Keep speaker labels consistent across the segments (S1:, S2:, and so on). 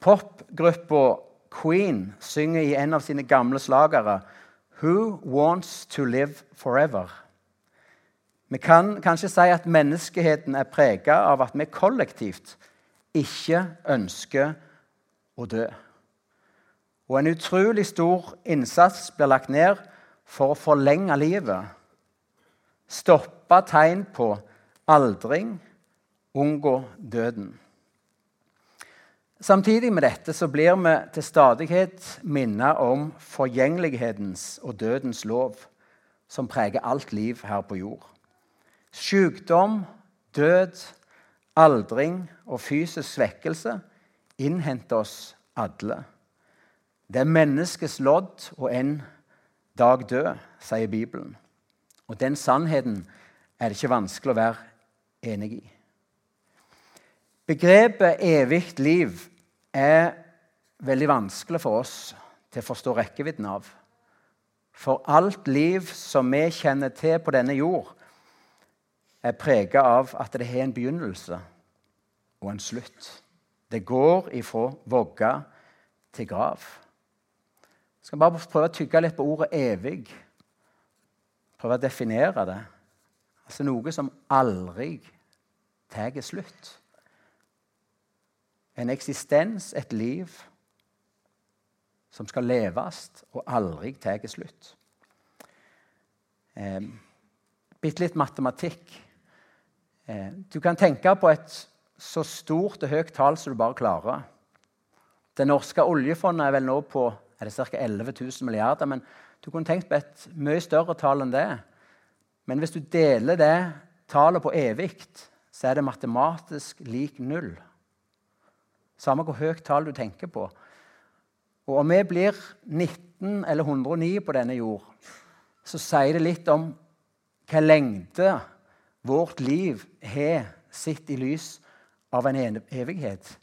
S1: Popgruppa Queen synger i en av sine gamle slagere Who wants to live forever? Vi kan kanskje si at menneskeheten er prega av at vi kollektivt ikke ønsker å dø. Og en utrolig stor innsats blir lagt ned for å forlenge livet. Stoppe tegn på aldring, unngå døden. Samtidig med dette så blir vi til stadighet minnet om forgjengelighetens og dødens lov, som preger alt liv her på jord. Sykdom, død, aldring og fysisk svekkelse innhenter oss alle. Det er menneskets lodd å en dag dø, sier Bibelen. Og den sannheten er det ikke vanskelig å være enig i. Begrepet evig liv er veldig vanskelig for oss til å forstå rekkevidden av. For alt liv som vi kjenner til på denne jord, er prega av at det har en begynnelse og en slutt. Det går ifra vogge til grav. Jeg skal bare prøve å tygge litt på ordet 'evig'. Prøve å definere det. Altså noe som aldri tar slutt. En eksistens, et liv, som skal leves og aldri tar slutt. Eh, Bitte litt matematikk. Eh, du kan tenke på et så stort og høyt tall som du bare klarer. Det norske oljefondet er vel nå på er ca. 11 000 milliarder. Men du kunne tenkt på et mye større tall enn det. Men hvis du deler det tallet på evig, så er det matematisk lik null. Samme hvor høyt tall du tenker på. Og om vi blir 19 eller 109 på denne jord, så sier det litt om hva lengde vårt liv har sett i lys av en evighet.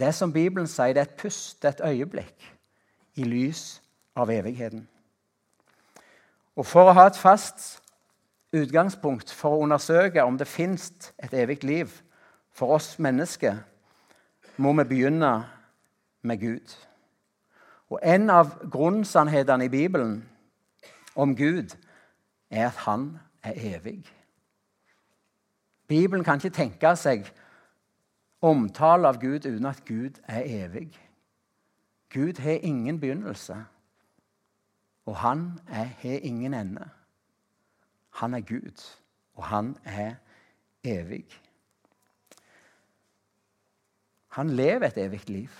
S1: Det som Bibelen sier, det er et pust, et øyeblikk i lys av evigheten. Og For å ha et fast utgangspunkt for å undersøke om det fins et evig liv for oss mennesker, må vi begynne med Gud. Og En av grunnsannhetene i Bibelen om Gud er at han er evig. Bibelen kan ikke tenke seg omtale av Gud uten at Gud er evig. Gud har ingen begynnelse, og han har ingen ende. Han er Gud, og han er evig. Han lever et evig liv.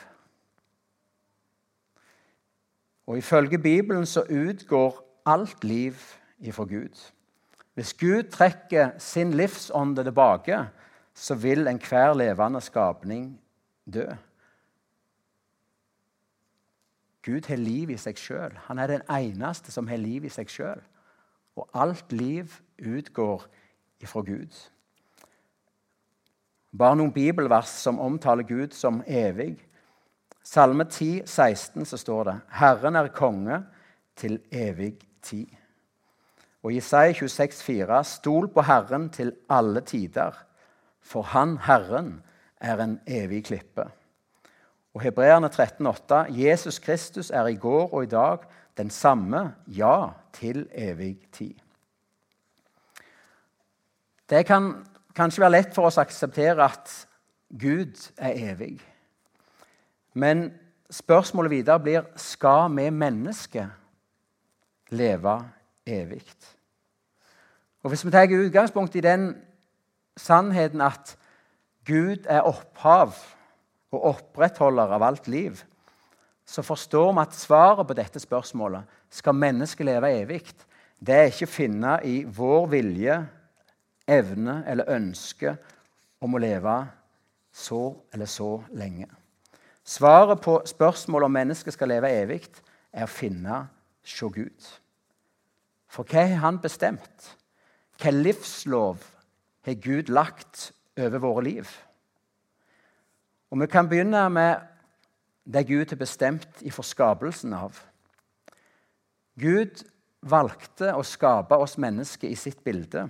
S1: Og ifølge Bibelen så utgår alt liv ifra Gud. Hvis Gud trekker sin livsånde tilbake, så vil enhver levende skapning dø. Gud har liv i seg sjøl. Han er den eneste som har liv i seg sjøl. Og alt liv utgår ifra Gud. Bare noen bibelvers som omtaler Gud som evig. Salme 10, 16 så står det 'Herren er konge til evig tid'. Og Jesaja 26, 26,4.: Stol på Herren til alle tider, for Han, Herren, er en evig klippe. Og Hebreerne 13,8.: Jesus Kristus er i går og i dag den samme, ja, til evig tid. Det kan kanskje være lett for oss å akseptere at Gud er evig. Men spørsmålet videre blir skal vi mennesker leve evig. Og Hvis vi tar utgangspunkt i den sannheten at Gud er opphav og opprettholder av alt liv, så forstår vi at svaret på dette spørsmålet skal mennesket leve evig, det er ikke å finne i vår vilje evne eller ønske om å leve så eller så lenge. Svaret på spørsmålet om mennesket skal leve evig, er å finne hos Gud. For hva har han bestemt? Hva livslov har Gud lagt over våre liv? Og Vi kan begynne med det Gud har bestemt i forskapelsen av. Gud valgte å skape oss mennesker i sitt bilde.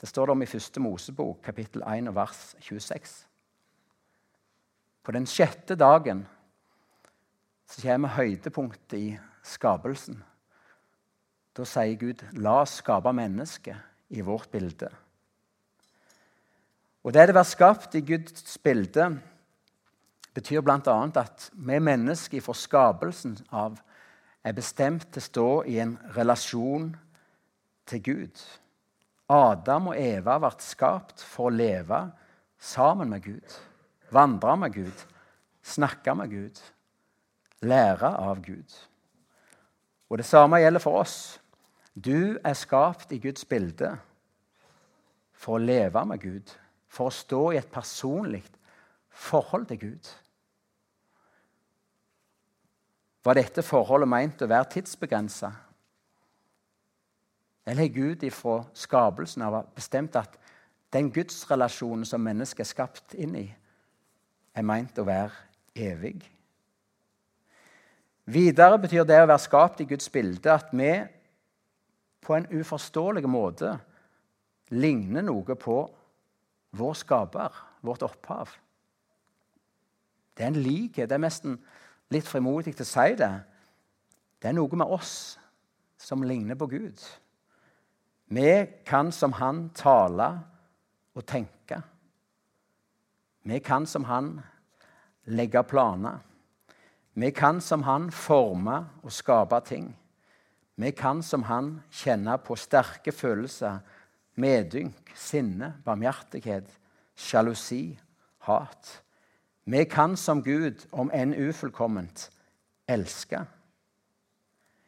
S1: Det står det om i første Mosebok, kapittel 1, vers 26. På den sjette dagen så kommer høydepunktet i skapelsen. Da sier Gud, 'La oss skape mennesket i vårt bilde'. Og Det å være skapt i Guds bilde betyr bl.a. at vi mennesker fra skapelsen av er bestemt til å stå i en relasjon til Gud. Adam og Eva ble skapt for å leve sammen med Gud, vandre med Gud, snakke med Gud, lære av Gud. Og Det samme gjelder for oss. Du er skapt i Guds bilde for å leve med Gud, for å stå i et personlig forhold til Gud. Var dette forholdet meint å være tidsbegrensa? Eller har Gud ifra skapelsen av bestemt at den gudsrelasjonen som mennesket er skapt inn i, er meint å være evig? Videre betyr det å være skapt i Guds bilde at vi på en uforståelig måte ligner noe på vår skaper, vårt opphav. Det er en likhet. Det er nesten litt frimodig til å si det. Det er noe med oss som ligner på Gud. Vi kan som han tale og tenke. Vi kan som han legge planer. Vi kan som han forme og skape ting. Vi kan som han kjenne på sterke følelser, medynk, sinne, barmhjertighet, sjalusi, hat. Vi kan som Gud, om enn ufullkomment, elske.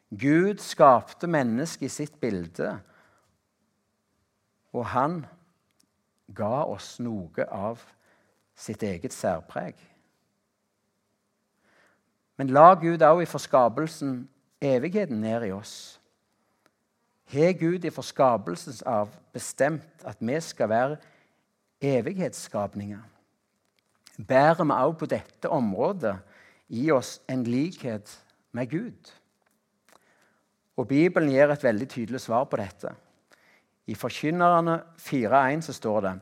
S1: Gud skapte mennesket i sitt bilde, og han ga oss noe av sitt eget særpreg. Men la Gud òg i forskapelsen evigheten ned i oss. Har Gud i forskapelsen av bestemt at vi skal være evighetsskapninger? Bærer vi òg på dette området i oss en likhet med Gud? Og Bibelen gir et veldig tydelig svar på dette. I Forkynnerne 4.1 så står det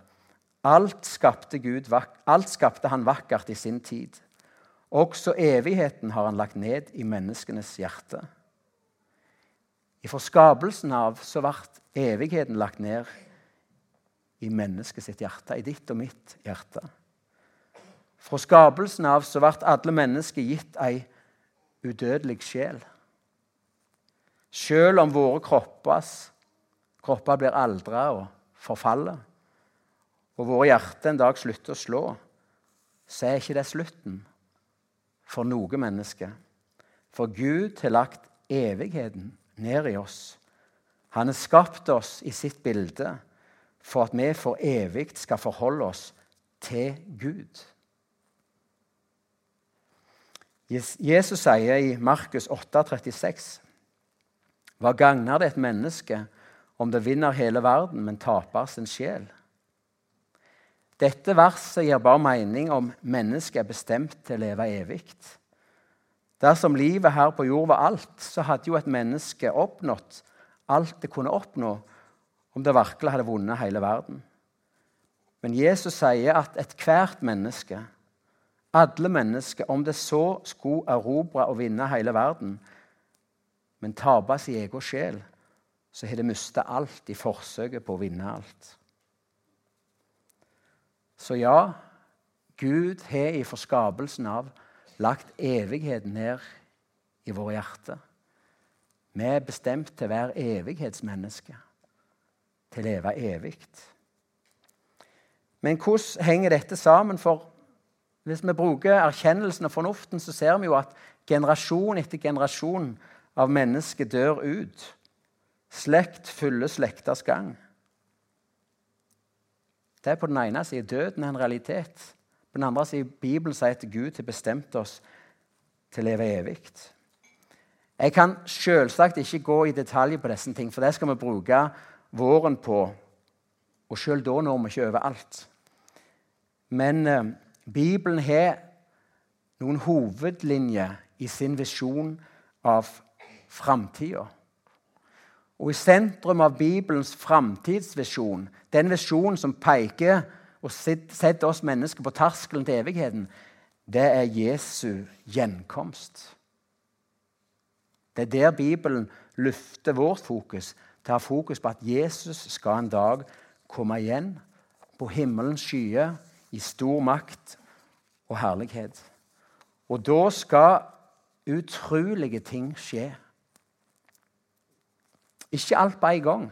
S1: alt skapte, Gud, alt skapte han vakkert i sin tid. Også evigheten har han lagt ned i menneskenes hjerte. I skapelsen av så ble evigheten lagt ned i mennesket sitt hjerte, i ditt og mitt hjerte. Fra skapelsen av så ble alle mennesker gitt ei udødelig sjel. Selv om våre kroppers, kropper blir aldra og forfaller, og våre hjerter en dag slutter å slå, så er ikke det slutten for noe menneske. For Gud har lagt evigheten ned i oss. Han har skapt oss i sitt bilde for at vi for evig skal forholde oss til Gud. Jesus sier i Markus 8,36.: Hva gagner det et menneske om det vinner hele verden, men taper sin sjel? Dette verset gir bare mening om mennesket er bestemt til å leve evig. Dersom livet her på jord var alt, så hadde jo et menneske oppnådd alt det kunne oppnå om det virkelig hadde vunnet hele verden. Men Jesus sier at ethvert menneske, alle mennesker, om det så skulle erobre og vinne hele verden, men tape sin egen sjel, så har det mista alt i forsøket på å vinne alt. Så ja, Gud har i forskapelsen av lagt evigheten ned i våre hjerter. Vi er bestemt til å være evighetsmennesker, til å leve evig. Men hvordan henger dette sammen? For hvis vi bruker erkjennelsen og fornuften, så ser vi jo at generasjon etter generasjon av mennesker dør ut. Slekt følger slekters gang. Det er på den ene siden døden er en realitet. På den andre siden Bibelen sier at Gud har bestemt oss til å leve evig. Jeg kan selvsagt ikke gå i detalj på disse ting, for det skal vi bruke våren på. Og sjøl da når vi ikke overalt. Men eh, Bibelen har noen hovedlinjer i sin visjon av framtida. Og i sentrum av Bibelens framtidsvisjon, den visjonen som peker og setter oss mennesker på terskelen til evigheten, det er Jesu gjenkomst. Det er der Bibelen løfter vårt fokus, til å ha fokus på at Jesus skal en dag komme igjen på himmelens skyer i stor makt og herlighet. Og da skal utrolige ting skje. Ikke alt på en gang,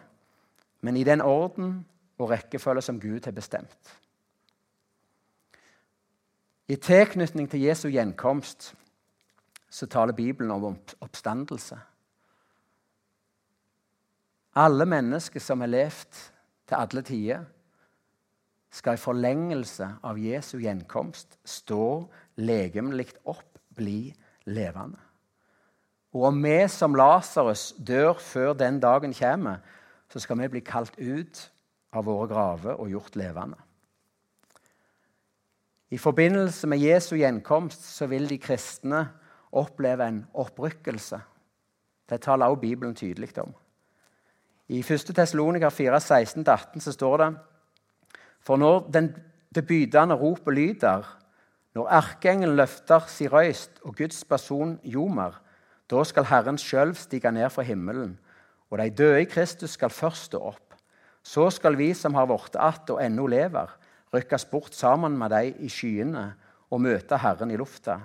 S1: men i den orden og rekkefølge som Gud har bestemt. I tilknytning til Jesu gjenkomst så taler Bibelen om oppstandelse. Alle mennesker som har levd til alle tider, skal i forlengelse av Jesu gjenkomst stå legemlig opp, bli levende. Og om vi som Lasarus dør før den dagen kommer, så skal vi bli kalt ut av våre graver og gjort levende. I forbindelse med Jesu gjenkomst så vil de kristne oppleve en opprykkelse. Det taler også Bibelen tydelig om. I 1. Tessalonika 4, 16-18 så står det For når den, det bydende ropet lyder, når erkeengelen løfter si røyst og Guds person ljomer, da skal Herren sjøl stige ned fra himmelen, og de døde i Kristus skal først stå opp. Så skal vi som har blitt att og ennå lever, rykkes bort sammen med de i skyene og møte Herren i lufta.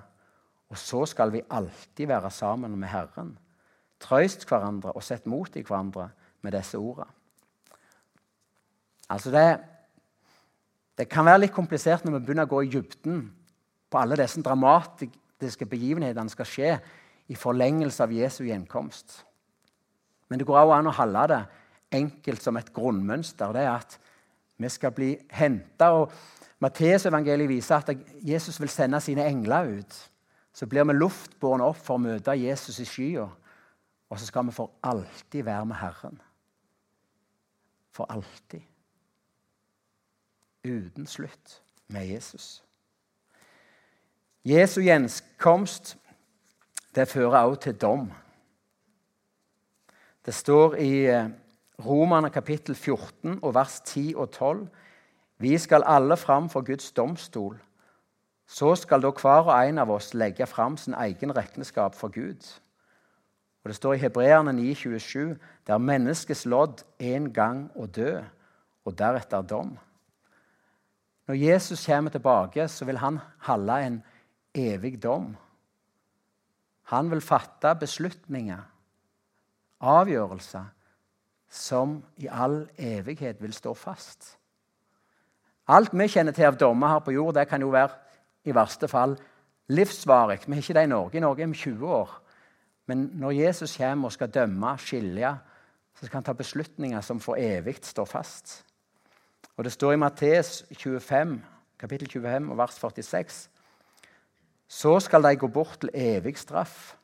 S1: Og så skal vi alltid være sammen med Herren. Trøyst hverandre og sett mot i hverandre med disse ordene. Altså det, det kan være litt komplisert når vi begynner å gå i dybden på alle disse dramatiske begivenhetene som skal skje i forlengelse av Jesu gjenkomst. Men det går også an å holde det enkelt som et grunnmønster. Det er at vi skal bli henta. Matteusevangeliet viser at Jesus vil sende sine engler ut. Så blir vi luftbårne opp for å møte Jesus i skya. Og så skal vi for alltid være med Herren. For alltid. Uten slutt med Jesus. Jesu gjenkomst det fører også til dom. Det står i eh, Romerne kapittel 14 og vers 10 og 12.: Vi skal alle fram for Guds domstol. Så skal da hver og en av oss legge fram sin egen regnskap for Gud. Og Det står i Hebreerne 9,27.: Der er menneskets lodd en gang å dø, og deretter dom. Når Jesus kommer tilbake, så vil han holde en evig dom. Han vil fatte beslutninger, avgjørelser, som i all evighet vil stå fast. Alt vi kjenner til av dommer her på jord, det kan jo være i verste fall livsvarig. Vi har ikke det i Norge. I Norge er vi 20 år. Men når Jesus kommer og skal dømme, skilje, så skal han ta beslutninger som for evig står fast. Og Det står i Matteus 25, kapittel 25, vers 46. Så skal de gå bort til evig straff,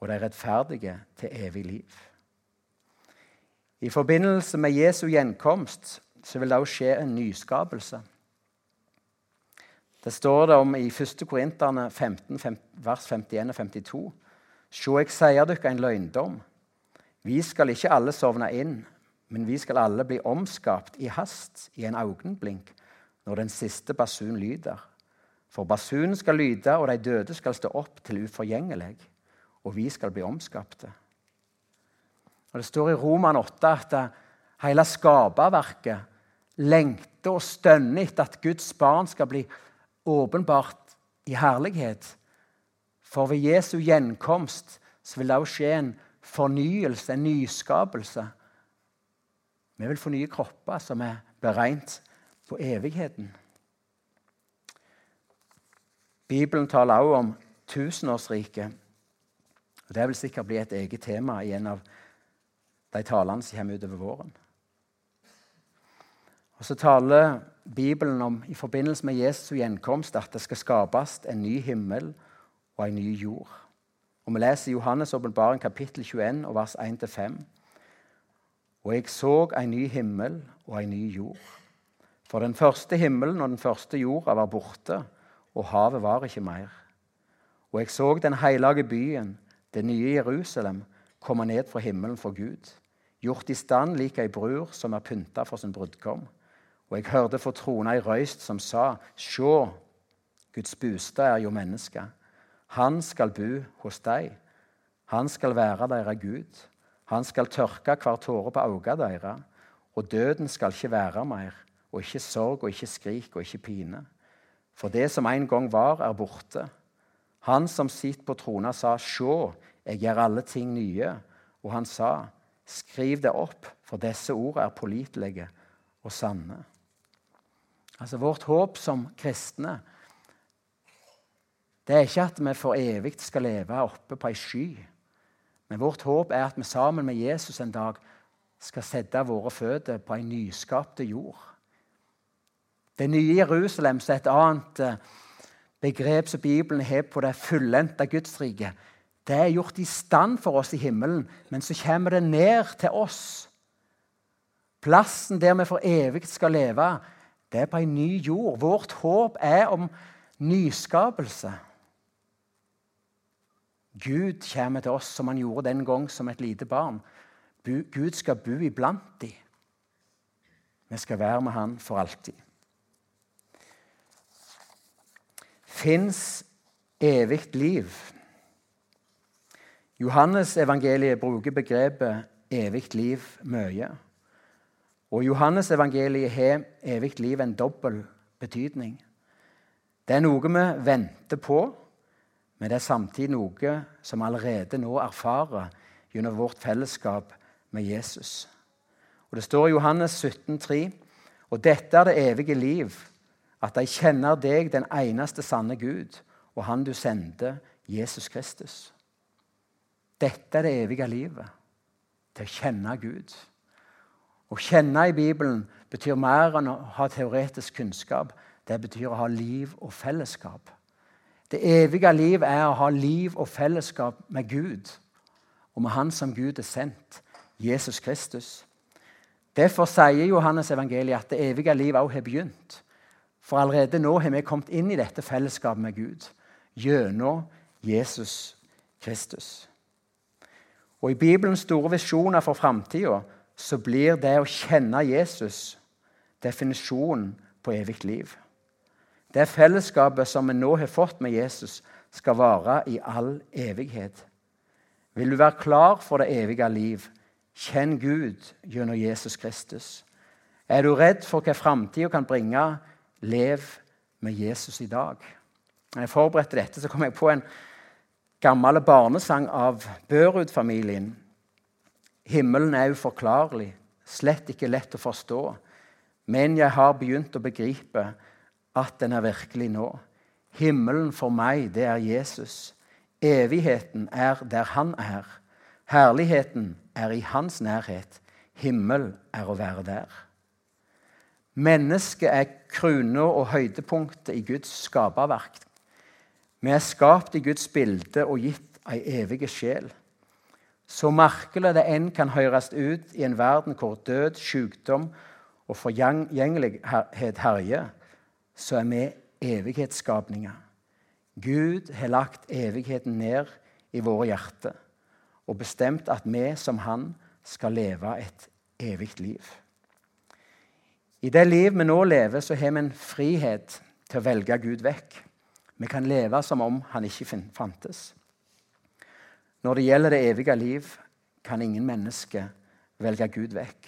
S1: og de rettferdige til evig liv. I forbindelse med Jesu gjenkomst så vil det òg skje en nyskapelse. Det står det om i 1. Korinterne 15, vers 51 og 52. Se, jeg sier dere en løgndom. Vi skal ikke alle sovne inn, men vi skal alle bli omskapt i hast, i en augenblink, når den siste basun lyder. For basunen skal lyde, og de døde skal stå opp til uforgjengelig, og vi skal bli omskapte. Og Det står i Roman 8 at hele skaperverket lengter og stønner etter at Guds barn skal bli åpenbart i herlighet. For ved Jesu gjenkomst så vil det òg skje en fornyelse, en nyskapelse. Vi vil få nye kropper som er beregnet på evigheten. Bibelen taler også om tusenårsriket. Det vil sikkert bli et eget tema i en av de talene som kommer utover våren. Og Så taler Bibelen om i forbindelse med Jesu gjenkomst at det skal skapes en ny himmel og en ny jord. Og Vi leser Johannes' åpenbaring kapittel 21 og vers 1-5. Og jeg så en ny himmel og en ny jord. For den første himmelen og den første jorda var borte, og havet var ikke mer. Og jeg så den hellige byen, det nye Jerusalem, komme ned fra himmelen for Gud gjort i stand lik ei brur som er pynta for sin brudgom. Og jeg hørte for trona ei røyst som sa, Sjå, Guds bostad er jo menneske. Han skal bo hos deg. Han skal være deres Gud. Han skal tørke hver tåre på øynene deres, og døden skal ikke være mer, og ikke sorg og ikke skrik og ikke pine. For det som en gang var, er borte. Han som sitter på trona, sa, Sjå, jeg gjør alle ting nye. Og han sa, Skriv det opp, for disse ordene er pålitelige og sanne. Altså Vårt håp som kristne det er ikke at vi for evig skal leve oppe på ei sky. Men vårt håp er at vi sammen med Jesus en dag skal sette våre føtter på ei nyskapte jord. Det nye Jerusalem, som er et annet eh, begrep som Bibelen har på det fullendte Gudsriket, det er gjort i stand for oss i himmelen, men så kommer det ned til oss. Plassen der vi for evig skal leve, det er på ei ny jord. Vårt håp er om nyskapelse. Gud kommer til oss som han gjorde den gang som et lite barn. Gud skal bo iblant dem. Vi skal være med han for alltid. Fins evig liv? Johannes evangeliet bruker begrepet evig liv mye. Og Johannes evangeliet har evig liv en dobbel betydning. Det er noe vi venter på, men det er samtidig noe som vi allerede nå erfarer gjennom vårt fellesskap med Jesus. Og Det står i Johannes 17, 17,3.: Og dette er det evige liv, at de kjenner deg, den eneste sanne Gud, og Han du sendte, Jesus Kristus. Dette er det evige livet, til å kjenne Gud. Å kjenne i Bibelen betyr mer enn å ha teoretisk kunnskap. Det betyr å ha liv og fellesskap. Det evige liv er å ha liv og fellesskap med Gud og med Han som Gud er sendt, Jesus Kristus. Derfor sier Johannes evangeliet at det evige liv også har begynt. For allerede nå har vi kommet inn i dette fellesskapet med Gud gjennom Jesus Kristus. Og I Bibelens store visjoner for framtida blir det å kjenne Jesus definisjonen på evig liv. Det fellesskapet som vi nå har fått med Jesus, skal vare i all evighet. Vil du være klar for det evige liv, kjenn Gud gjennom Jesus Kristus. Er du redd for hva framtida kan bringe, lev med Jesus i dag. Når jeg forberedte dette, så kom jeg på en gammel barnesang av Børud-familien. Himmelen er uforklarlig, slett ikke lett å forstå. Men jeg har begynt å begripe at den er virkelig nå. Himmelen for meg, det er Jesus. Evigheten er der han er. Herligheten er i hans nærhet. Himmel er å være der. Mennesket er krona og høydepunktet i Guds skaperverk. Vi er skapt i Guds bilde og gitt ei evig sjel. Så merkelig det enn kan høres ut i en verden hvor død, sykdom og forgjengelighet herjer, så er vi evighetsskapninger. Gud har lagt evigheten ned i våre hjerter og bestemt at vi som Han skal leve et evig liv. I det liv vi nå lever, så har vi en frihet til å velge Gud vekk. Vi kan leve som om han ikke fantes. Når det gjelder det evige liv, kan ingen menneske velge Gud vekk.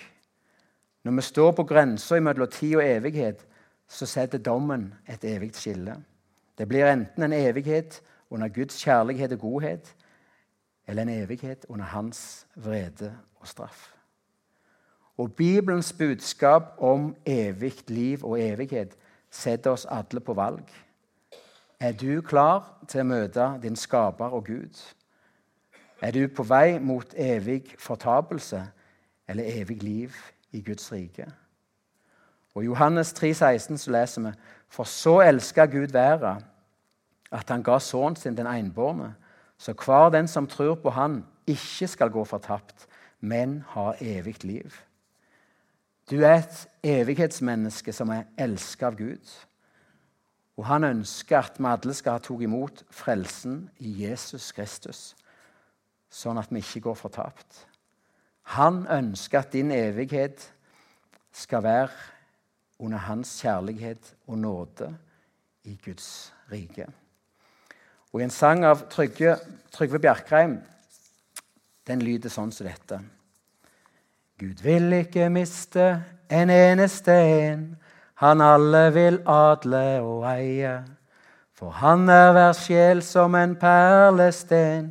S1: Når vi står på grensa mellom tid og evighet, så setter dommen et evig skille. Det blir enten en evighet under Guds kjærlighet og godhet, eller en evighet under hans vrede og straff. Og Bibelens budskap om evig liv og evighet setter oss alle på valg. Er du klar til å møte din skaper og Gud? Er du på vei mot evig fortapelse eller evig liv i Guds rike? Og I Johannes 3, 16 så leser vi For så elska Gud verden, at han ga sønnen sin den enbårne, så hver den som tror på Han, ikke skal gå fortapt, men ha evig liv. Du er et evighetsmenneske som er elsket av Gud. Og han ønsker at vi alle skal ha tatt imot frelsen i Jesus Kristus, sånn at vi ikke går fortapt. Han ønsker at din evighet skal være under hans kjærlighet og nåde i Guds rike. Og I en sang av Trygve, Trygve Bjerkreim Den lyder sånn som dette. Gud vil ikke miste en eneste en, han alle vil adle og eie. For han er hver sjel som en perlesten,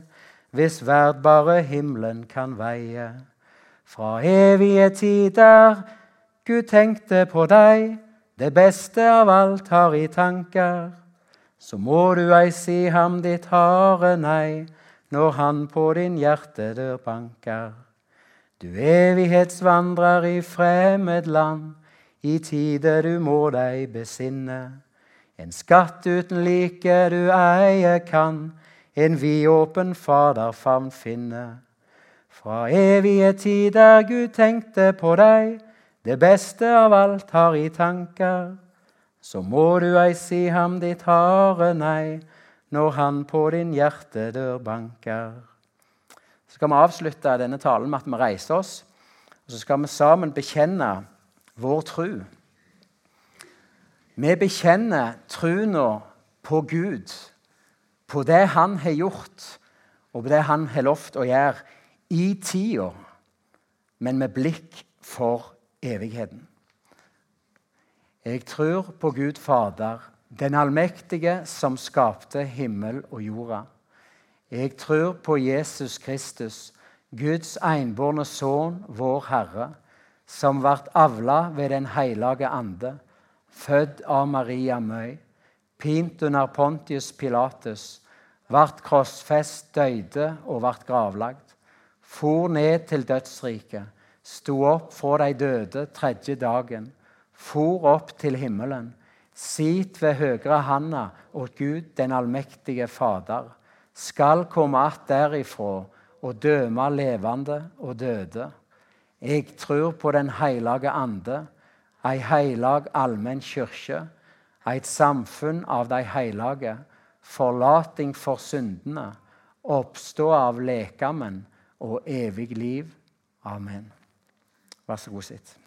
S1: hvis verd bare himmelen kan veie. Fra evige tider Gud tenkte på deg, det beste av alt har i tanker. Så må du ei si ham ditt harde nei, når han på din hjerte dør banker. Du evighetsvandrer i fremmed land, i tider du må deg besinne. En skatt uten like du eie kan, en vidåpen faderfavn finne. Fra evige tider Gud tenkte på deg, det beste av alt har i tanker. Så må du ei si ham ditt harde nei, når han på din hjertedør banker. Så skal vi avslutte denne talen med at vi reiser oss, og så skal vi sammen bekjenne vår tru. Vi bekjenner trua på Gud, på det Han har gjort, og på det Han har lovt å gjøre i tida, men med blikk for evigheten. Jeg tror på Gud Fader, den allmektige som skapte himmel og jorda. Jeg tror på Jesus Kristus, Guds enbårne sønn, vår Herre, som ble avla ved Den hellige ande, født av Maria Møy, pint under Pontius Pilatus, ble krossfest, døde og ble gravlagt for ned til dødsriket, sto opp fra de døde tredje dagen, for opp til himmelen, sit ved høyre handa åt Gud den allmektige Fader, skal komme att derifra og døme levende og døde. Jeg tror på Den hellige ande, ei heilag allmenn kyrkje, et samfunn av de hellige, forlating for syndene, oppstå av lekamen og evig liv. Amen. Vær så god, sitt.